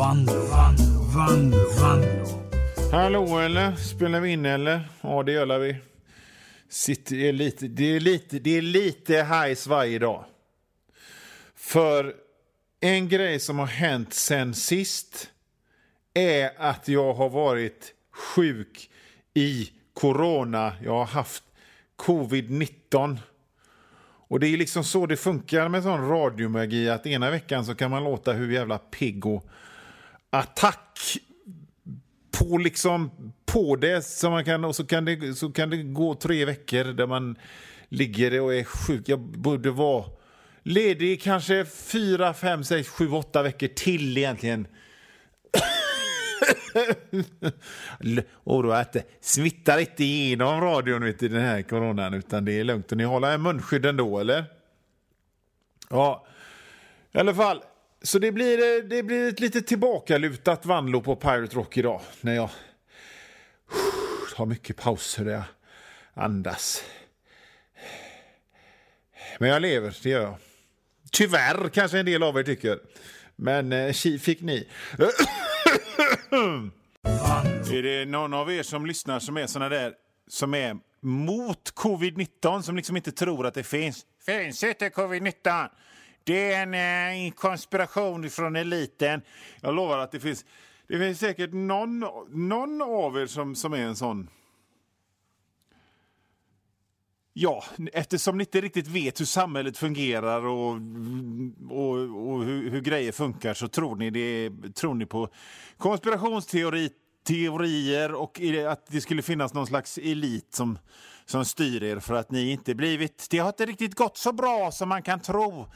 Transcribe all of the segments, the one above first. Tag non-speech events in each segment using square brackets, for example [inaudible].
Vanlo, Vanlo, Vanlo, Vanlo. Hallå eller? Spelar vi in eller? Ja, det gör vi. Sitter, det, är lite, det, är lite, det är lite hajs varje dag. För en grej som har hänt sen sist är att jag har varit sjuk i corona. Jag har haft covid-19. Och det är liksom så det funkar med sån radiomagi att ena veckan så kan man låta hur jävla pigg och attack på liksom på det så man kan, och så kan det, så kan det gå tre veckor där man ligger och är sjuk. Jag borde vara ledig kanske fyra, fem, sex, sju, åtta veckor till egentligen. [coughs] och då att det smittar inte igenom radion vet du, den här coronan utan det är lugnt. Och ni håller en munskydd ändå eller? Ja, i alla fall. Så det blir, eh, det blir ett lite tillbakalutat Vanlo på Pirate Rock idag när jag [sighs] tar mycket pauser där jag andas. Men jag lever, det gör jag. Tyvärr kanske en del av er tycker. Men eh, fick ni. [coughs] är det någon av er som lyssnar som är såna där som är mot covid-19 som liksom inte tror att det finns? Finns inte covid-19? Det är en eh, en konspiration från eliten. Jag lovar att det finns, det finns säkert någon, någon av er som, som är en sån Ja, eftersom ni inte riktigt vet hur samhället fungerar och, och, och hur, hur, grejer funkar så tror ni, det, tror ni på konspirationsteorier och att det skulle finnas någon slags elit som, som styr er för att ni inte blivit... Det har inte riktigt gått så bra som man kan tro.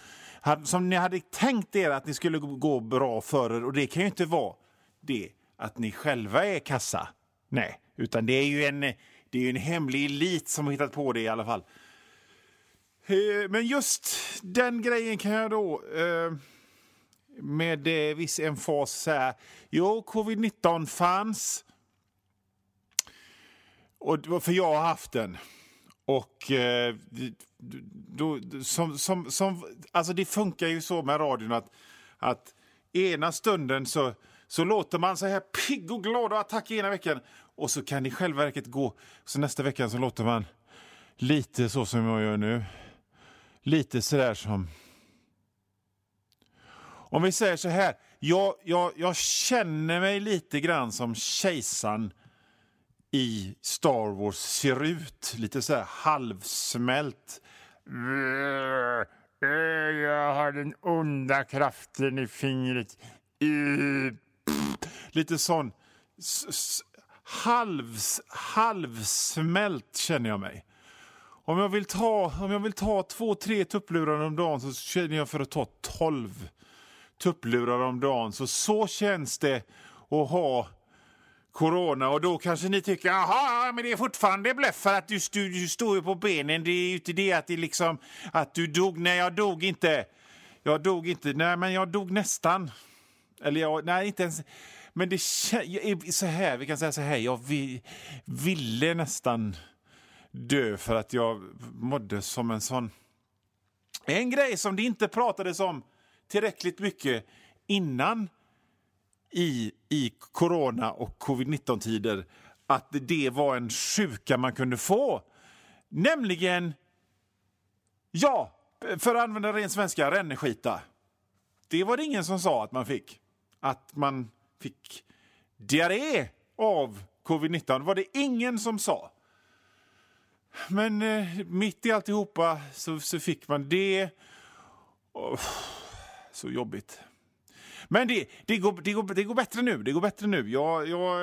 Som ni hade tänkt er att ni skulle gå bra för er och det kan ju inte vara det att ni själva är kassa. Nej, utan det är ju en det är ju en hemlig elit som har hittat på det i alla fall. Eh, men just den grejen kan jag då eh, med eh, viss emfas säga. Jo, covid-19 fanns. Och, för jag har haft den. Och eh, då, som, som, som, alltså det funkar ju så med radion att, att ena stunden så, så låter man så här pigg och glad och attack ena veckan och så kan det i själva verket gå, så nästa vecka så låter man lite så som jag gör nu. Lite sådär som... Om vi säger så här, jag, jag, jag känner mig lite grann som kejsaren i Star Wars ser ut. Lite så här halvsmält. Jag har den onda kraften i fingret. Lite sån halvs, halvsmält känner jag mig. Om jag vill ta, om jag vill ta två, tre tupplurar om dagen så känner jag för att ta tolv tupplurar om dagen. Så så känns det att ha corona och då kanske ni tycker jaha, men det är fortfarande bluff för att du, du, du står ju på benen. Det är ju inte det att det liksom att du dog. Nej, jag dog inte. Jag dog inte. Nej, men jag dog nästan. Eller jag, nej, inte ens. Men det så här, vi kan säga så här, jag ville nästan dö för att jag mådde som en sån... En grej som det inte pratades om tillräckligt mycket innan i, i corona och covid-19-tider att det var en sjuka man kunde få. Nämligen, ja, för att använda ren svenska, ränneskita. Det var det ingen som sa att man fick. Att man fick diarré av covid-19 var det ingen som sa. Men eh, mitt i alltihopa så, så fick man det. Oh, så jobbigt. Men det, det, går, det, går, det går bättre nu. Det går bättre nu. Jag, jag,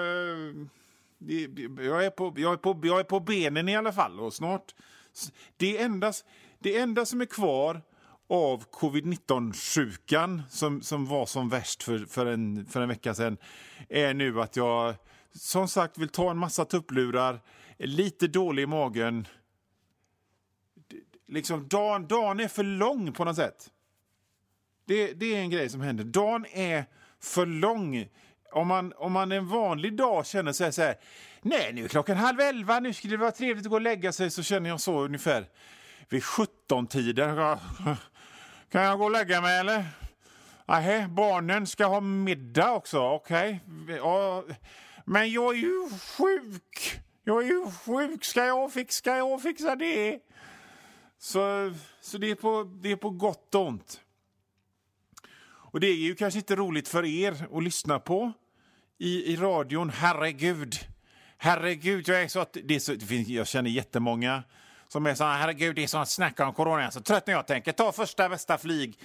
det, jag, är på, jag, är på, jag är på benen i alla fall. Och snart... Det enda, det enda som är kvar av covid-19-sjukan som, som var som värst för, för, en, för en vecka sedan är nu att jag som sagt vill ta en massa tupplurar, är lite dålig i magen. Liksom, dagen, dagen är för lång på något sätt. Det, det är en grej som händer. Dagen är för lång. Om man, om man en vanlig dag känner sig så här, nej nu är klockan halv elva, nu skulle det vara trevligt att gå och lägga sig, så känner jag så ungefär vid 17-tiden. [laughs] Kan jag gå och lägga mig eller? Nej, barnen ska ha middag också. Okej. Ja, men jag är ju sjuk. Jag är ju sjuk. Ska jag, fixa, ska jag fixa det? Så, så det, är på, det är på gott och ont. Och det är ju kanske inte roligt för er att lyssna på i, i radion. Herregud. Herregud, jag är så att det är så, det finns, jag känner jättemånga som är så här, herregud, det är sånt snack om corona. Jag är så trött när jag tänker. Ta första bästa flyg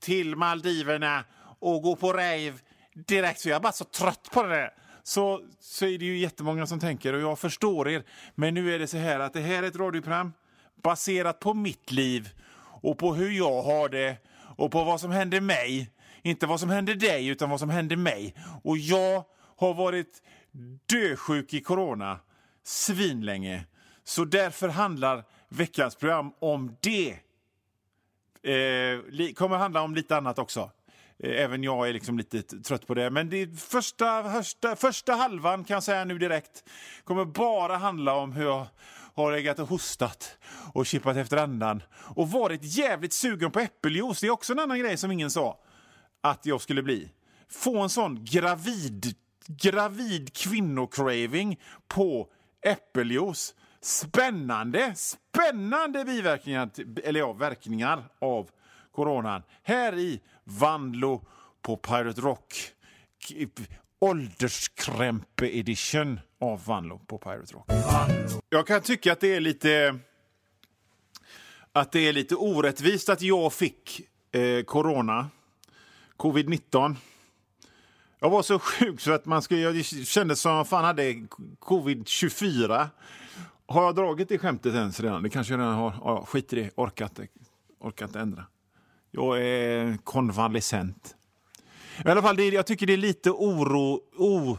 till Maldiverna och gå på rave direkt. Så jag är bara så trött på det där. Så, så är det ju jättemånga som tänker och jag förstår er. Men nu är det så här att det här är ett radioprogram baserat på mitt liv och på hur jag har det och på vad som händer mig. Inte vad som händer dig, utan vad som händer mig. Och jag har varit dösjuk i corona svinlänge. Så därför handlar veckans program om det. Eh, kommer handla om lite annat också. Eh, även jag är liksom lite trött på det. Men det första, första, första halvan kan jag säga nu direkt kommer bara handla om hur jag har legat och hostat och kippat efter andan och varit jävligt sugen på äppeljuice. Det är också en annan grej som ingen sa att jag skulle bli. Få en sån gravid, gravid kvinnocraving på äppeljuice. Spännande, spännande biverkningar, eller ja, verkningar av coronan. Här i Vandlo på Pirate Rock. Ålderskrämpe edition av Vanlo på Pirate Rock. Jag kan tycka att det är lite att det är lite orättvist att jag fick eh, corona, covid-19. Jag var så sjuk så att man skulle, jag kände som att fan hade covid-24. Har jag dragit det skämtet ens redan? Det kanske jag redan har. Ja, skit i det. Orkat, orkat ändra. Jag är konvalescent. I alla fall, det, jag tycker det är lite oro, o,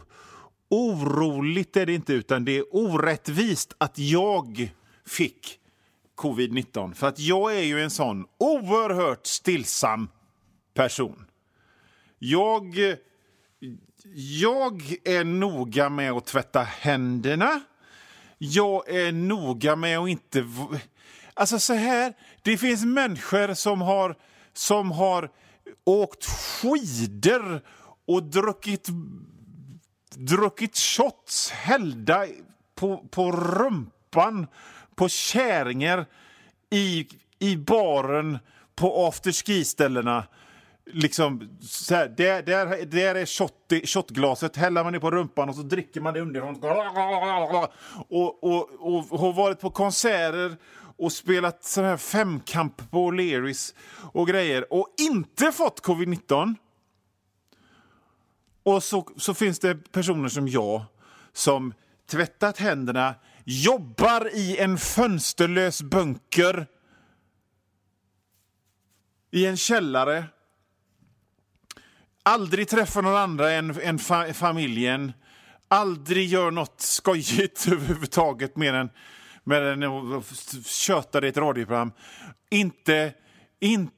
oroligt är det inte, utan det är orättvist att jag fick covid-19. För att jag är ju en sån oerhört stillsam person. Jag, jag är noga med att tvätta händerna. Jag är noga med att inte... Alltså så här, det finns människor som har, som har åkt skidor och druckit, druckit shots hällda på, på rumpan på käringar i, i baren på afterski-ställena. Liksom, så här, där, där, där är shot, shotglaset, häller man det på rumpan och så dricker man det underifrån. Och, och, och, och har varit på konserter och spelat sån här femkamp på O'Learys och grejer och inte fått covid-19. Och så, så finns det personer som jag som tvättat händerna, jobbar i en fönsterlös bunker i en källare aldrig träffar någon andra än, än fa familjen aldrig gör något skojigt [laughs] överhuvudtaget mer än, mer än att köta i ett radioprogram. Inte, in,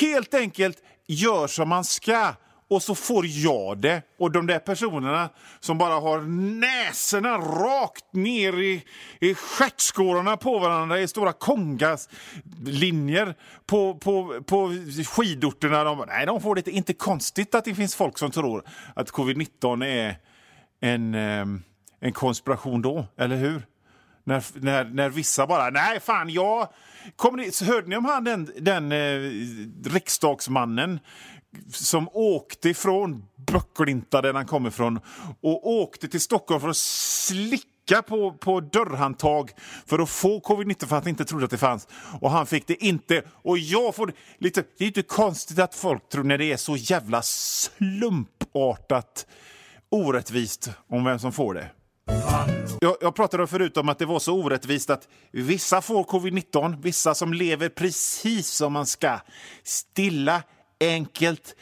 helt enkelt gör som man ska och så får jag det. Och de där personerna som bara har näsorna rakt ner i, i stjärtskårorna på varandra i stora kongaslinjer på, på, på skidorterna. De, nej, de får det inte. konstigt att det finns folk som tror att covid-19 är en, ehm, en konspiration då, eller hur? När, när, när vissa bara, nej fan, jag... Kommer ni, hörde ni om han den, den eh, riksdagsmannen som åkte ifrån Böcklinta, där han kommer ifrån, och åkte till Stockholm för att slicka på, på dörrhandtag för att få covid-19 för att han inte trodde att det fanns. Och han fick det inte. Och jag får lite... Det är inte konstigt att folk tror när det är så jävla slumpartat orättvist om vem som får det. Jag, jag pratade förut om att det var så orättvist att vissa får covid-19, vissa som lever precis som man ska. Stilla, enkelt,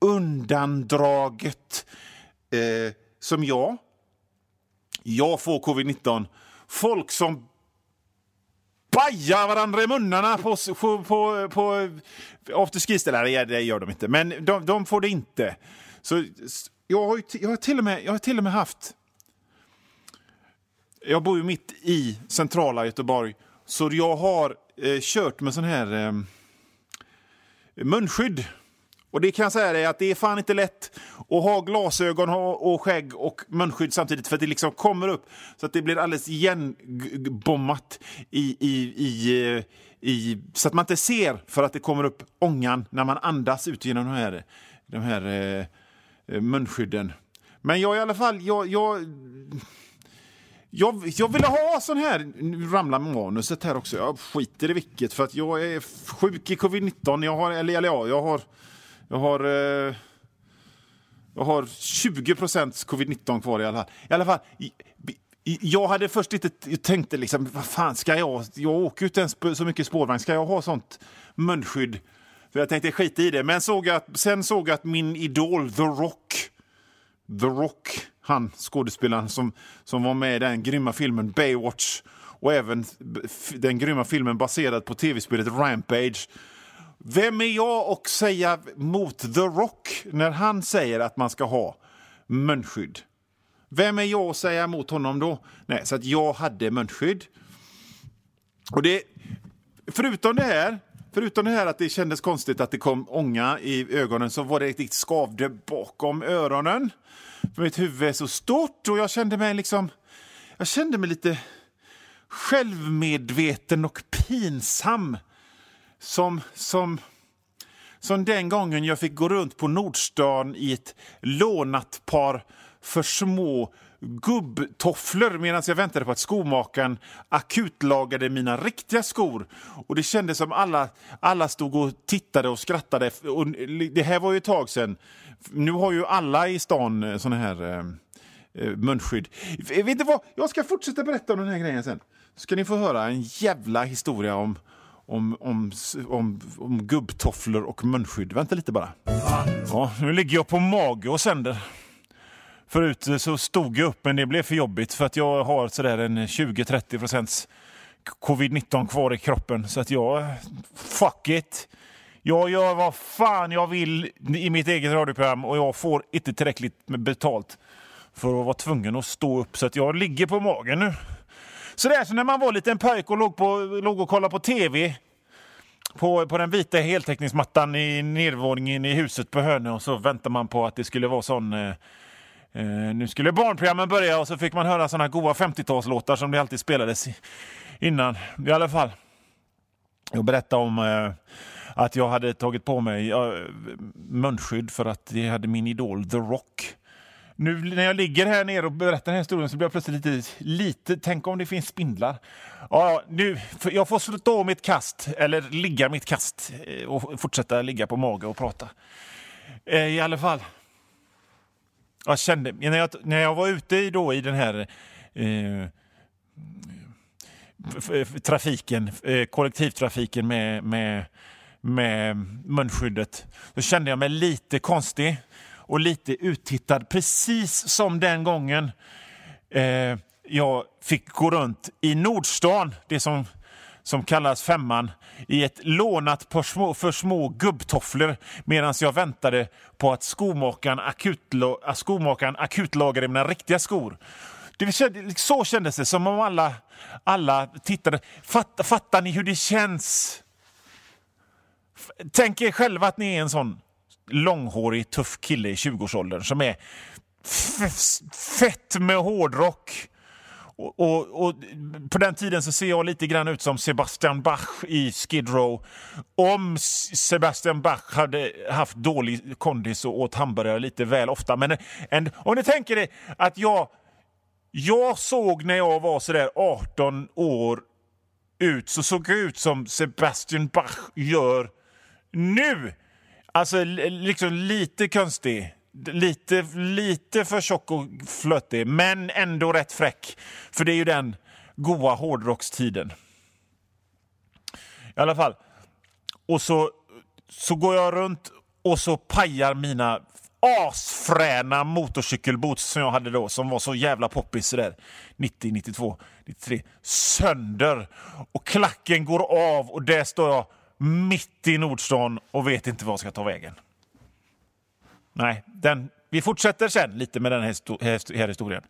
undandraget. Eh, som jag. Jag får covid-19. Folk som bajar varandra i munnarna på, på, på, på eh, afterski-ställen. Det gör de inte, men de, de, får det inte. Så jag har, jag, har till och med, jag har till och med haft... Jag bor ju mitt i centrala Göteborg, så jag har eh, kört med sån här eh, munskydd och det kan jag säga dig att det är fan inte lätt att ha glasögon och skägg och munskydd samtidigt för att det liksom kommer upp. Så att det blir alldeles igenbommat i, i, i, eh, i, så att man inte ser för att det kommer upp ångan när man andas ut genom de här, de här eh, eh munskydden. Men jag i alla fall, jag, jag jag, jag ville ha sån här, nu ramlar manuset här också, jag skiter i vilket för att jag är sjuk i covid-19, jag har, eller, eller ja, jag har, jag har, eh, jag har 20 covid-19 kvar i alla fall. I alla fall, jag hade först inte tänkt liksom, vad fan ska jag, jag åker ju inte ens så mycket spårvagn, ska jag ha sånt munskydd? För jag tänkte skit i det, men såg att, sen såg jag att min idol The Rock, The Rock, han skådespelaren som, som var med i den grymma filmen Baywatch och även den grymma filmen baserad på tv-spelet Rampage. Vem är jag att säga mot The Rock när han säger att man ska ha munskydd? Vem är jag att säga emot honom då? Nej, så att jag hade munskydd. Och det, förutom det här Förutom det här att det kändes konstigt att det kom ånga i ögonen så var det riktigt skavde bakom öronen. För mitt huvud är så stort och jag kände mig liksom... Jag kände mig lite självmedveten och pinsam. Som, som, som den gången jag fick gå runt på Nordstan i ett lånat par för små gubbtofflor medan jag väntade på att skomakaren akutlagade mina riktiga skor. Och Det kändes som alla, alla stod och tittade och skrattade. Och det här var ju ett tag sedan. Nu har ju alla i stan eh, såna här eh, eh munskydd. Vet du vad? Jag ska fortsätta berätta om den här grejen sen. Ska ni få höra en jävla historia om, om, om, om, om gubbtofflor och munskydd. Vänta lite bara. Ja, nu ligger jag på mage och sänder. Förut så stod jag upp, men det blev för jobbigt för att jag har sådär en 20-30 procents covid-19 kvar i kroppen. Så att jag, fuck it. Jag gör vad fan jag vill i mitt eget radioprogram och jag får inte tillräckligt med betalt för att vara tvungen att stå upp. Så att jag ligger på magen nu. Så det är som när man var liten pojk och låg, på, låg och kollade på tv på, på den vita heltäckningsmattan i nedervåningen i huset på Hönö och så väntade man på att det skulle vara sån eh, eh nu skulle barnprogrammen börja och så fick man höra såna goa 50-talslåtar som det alltid spelades innan. I alla fall. Jag berättade om eh, att jag hade tagit på mig uh, munskydd för att det hade min idol The Rock. Nu när jag ligger här nere och berättar den här historien så blir jag plötsligt lite, lite tänk om det finns spindlar. Ja, nu, jag får stå mitt kast, eller ligga mitt kast eh, och fortsätta ligga på mage och prata. Eh, I alla fall. Jag kände, när jag, när jag var ute då i den här eh, trafiken, eh, kollektivtrafiken med, med, med munskyddet, då kände jag mig lite konstig och lite uttittad. Precis som den gången eh, jag fick gå runt i Nordstan, det som som kallas Femman i ett lånat par små, för små gubbtofflor medan jag väntade på att skomakaren, akutlo, skomakaren akutlagade mina riktiga skor. Det, så kändes det, som om alla, alla tittade. Fatt, fattar ni hur det känns? Tänk er själva att ni är en sån långhårig, tuff kille i 20-årsåldern som är fett med hårdrock och, och, och, på den tiden så ser jag lite grann ut som Sebastian Bach i Skid Row. Om Sebastian Bach hade haft dålig kondis och åt hamburgare lite väl ofta. Men en, om ni tänker er att jag, jag såg när jag var sådär 18 år ut så såg jag ut som Sebastian Bach gör nu. Alltså liksom lite konstig. Lite, lite för tjock och flötig, men ändå rätt fräck. För det är ju den goa hårdrockstiden. I alla fall. Och så, så går jag runt och så pajar mina asfräna motorcykelboots som jag hade då, som var så jävla poppis där 90, 92, 93, sönder. Och klacken går av och där står jag mitt i Nordstan och vet inte vad jag ska ta vägen. Nej, den, vi fortsätter sen lite med den här, här historien.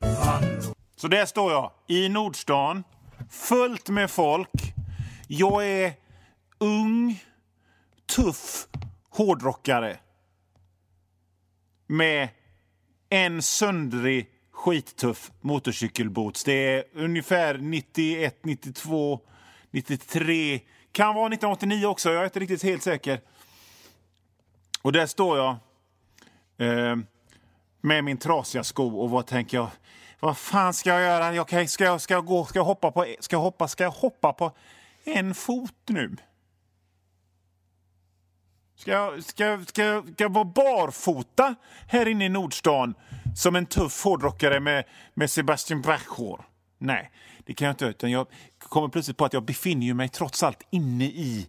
Så där står jag i Nordstan, fullt med folk. Jag är ung, tuff hårdrockare. med en söndrig skittuff motorcykelboots. Det är ungefär 91, 92, 93. Kan vara 1989 också, jag är inte riktigt helt säker. Och där står jag eh, med min trasiga sko och vad tänker jag? Vad fan ska jag göra? Jag kan, ska, jag, ska, jag gå, ska, jag hoppa på, ska, jag hoppa, ska jag hoppa på en fot nu? Ska jag, ska, ska, ska jag vara barfota här inne i Nordstan som en tuff hårdrockare med, med Sebastian Bach-hår? Nej, det kan jag inte. Utan jag kommer plötsligt på att jag befinner mig trots allt inne i,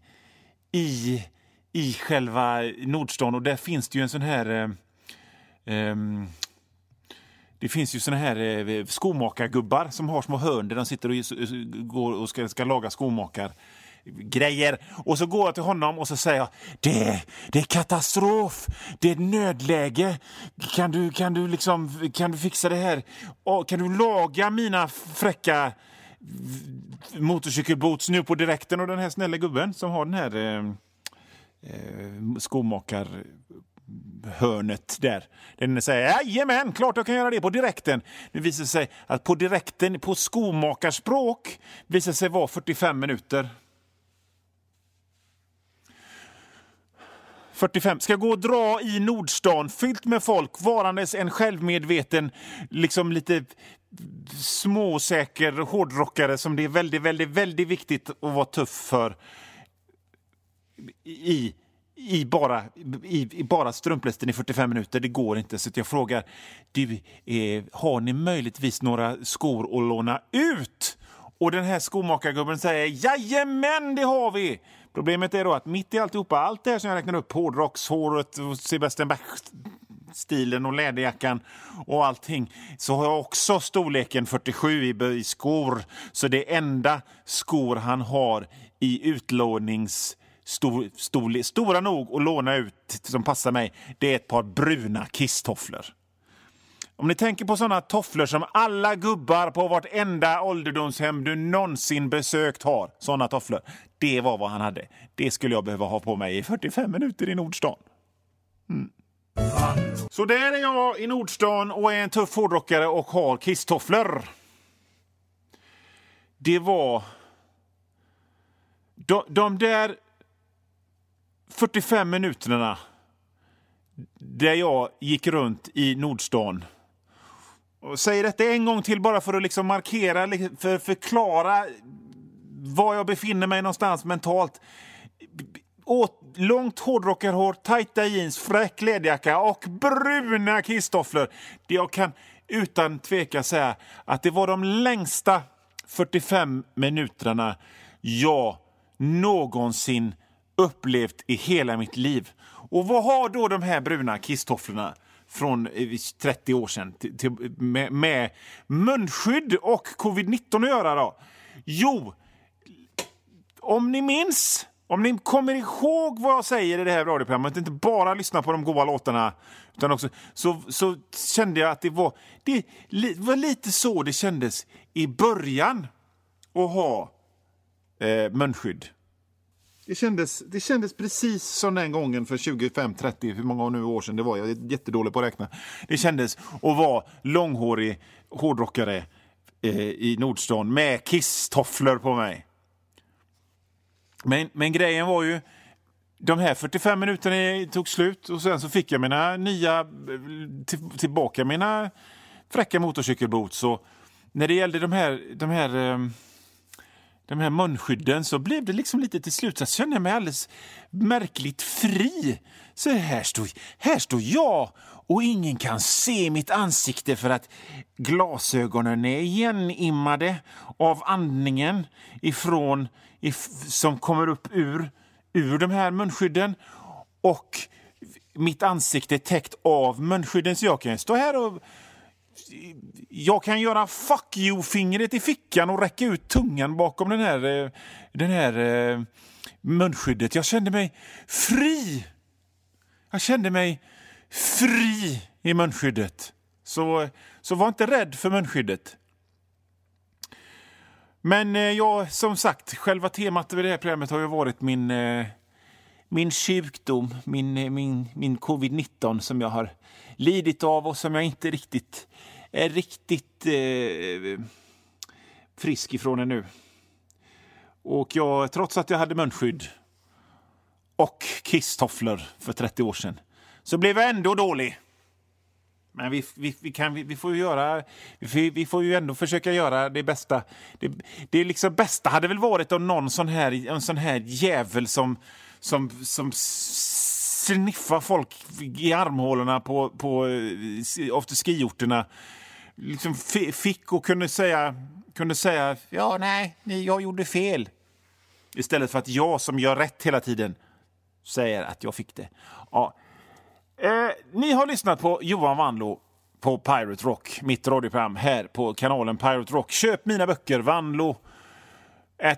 i, i själva Nordstan och där finns det ju en sån här... Eh, eh, det finns ju såna här eh, skomakargubbar som har små hörn där de sitter och går och ska, ska laga skomakar grejer. Och så går jag till honom och så säger jag det, det är katastrof, det är nödläge. Kan du, kan du, liksom, kan du fixa det här? Och kan du laga mina fräcka motorcykelboots nu på direkten? Och den här snälla gubben som har den här eh, eh, skomakar hörnet där. Den säger jajamän, klart jag kan göra det på direkten. Det visar sig att på direkten på skomakarspråk visar sig vara 45 minuter. 45. Ska gå och dra i Nordstan, fyllt med folk, varandes en självmedveten, liksom lite småsäker hårdrockare som det är väldigt, väldigt, väldigt viktigt att vara tuff för i, i bara, i, i bara strumplästen i 45 minuter. Det går inte. Så jag frågar, du, eh, har ni möjligtvis några skor att låna ut? Och den här skomakargubben säger, jajamän, det har vi! Problemet är då att mitt i alltihopa, allt det här som jag räknar upp, hårdrockshåret, Sebastian Bach-stilen och läderjackan och allting, så har jag också storleken 47 i skor. Så det enda skor han har i utlånings stor, stor, stora nog att låna ut som passar mig, det är ett par bruna kisstofflor. Om ni tänker på såna tofflor som alla gubbar på vartenda ålderdomshem du någonsin besökt har. Såna tofflor. Det var vad han hade. Det skulle jag behöva ha på mig i 45 minuter i Nordstan. Mm. Så där är jag i Nordstan och är en tuff hårdrockare och har kisstofflor. Det var... De, de där 45 minuterna där jag gick runt i Nordstan och säger detta en gång till bara för att liksom markera, för att förklara var jag befinner mig någonstans mentalt. Åt, långt hårdrockarhår, tajta jeans, fräck läderjacka och bruna kisstofflor. Jag kan utan tveka säga att det var de längsta 45 minuterna jag någonsin upplevt i hela mitt liv. Och vad har då de här bruna kisstofflorna från eh, 30 år sedan till, till, med, med munskydd och covid-19 att göra? Då? Jo, om ni minns, om ni kommer ihåg vad jag säger i det här radioprogrammet, inte bara lyssna på de goda låtarna, utan också, så, så kände jag att det var, det var lite så det kändes i början att ha eh, munskydd. Det kändes, det kändes precis som den gången för 25, 30, hur många nu år sedan det var. Jag är jättedålig på att räkna. Det kändes att vara långhårig hårdrockare eh, i Nordstan med kisstofflor på mig. Men, men grejen var ju, de här 45 minuterna tog slut och sen så fick jag mina nya, till, tillbaka mina fräcka motorcykelboots. Och när det gällde de här, de här eh, de här munskydden så blev det liksom lite till slut så kände jag mig alldeles märkligt fri. Så här står, här står jag och ingen kan se mitt ansikte för att glasögonen är igenimmade av andningen ifrån, if, som kommer upp ur, ur de här munskydden. Och mitt ansikte är täckt av munskydden så jag kan stå här och jag kan göra fuck you-fingret i fickan och räcka ut tungan bakom den här, eh, den här eh, munskyddet. Jag kände mig fri. Jag kände mig fri i munskyddet. Så, så var inte rädd för munskyddet. Men eh, ja, som sagt, själva temat i det här programmet har ju varit min, min sjukdom, min, min, min covid-19 som jag har lidit av och som jag inte riktigt är riktigt eh, frisk ifrån ännu. Och jag, trots att jag hade munskydd och kisstofflor för 30 år sedan så blev jag ändå dålig. Men vi, vi, vi, kan, vi, vi får ju göra, vi, vi får ju ändå försöka göra det bästa. Det, det liksom bästa hade väl varit om någon sån här, en sån här jävel som, som, som sniffar folk i armhålorna på, på eh, afterski-orterna liksom fick och kunde säga, kunde säga ja, nej, jag gjorde fel. Istället för att jag som gör rätt hela tiden säger att jag fick det. Ja. Eh, ni har lyssnat på Johan Wanlo på Pirate Rock, mitt radioprogram här på kanalen Pirate Rock. Köp mina böcker, Vanlo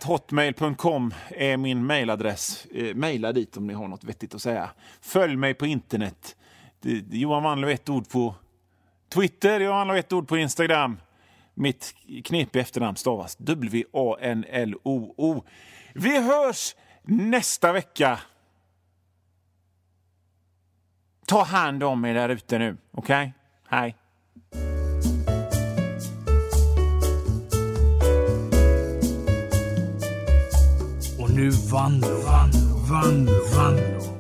hotmail.com är min mailadress. Eh, maila dit om ni har något vettigt att säga. Följ mig på internet. Johan Vanlo ett ord på Twitter, Johan Vanlo ett ord på Instagram. Mitt knepiga efternamn stavas W-A-N-L-O-O. Vi hörs nästa vecka. Ta hand om er där ute nu, okej? Okay? Hej. Nu Vanlo, Vanlo, Vanlo, Vanlo.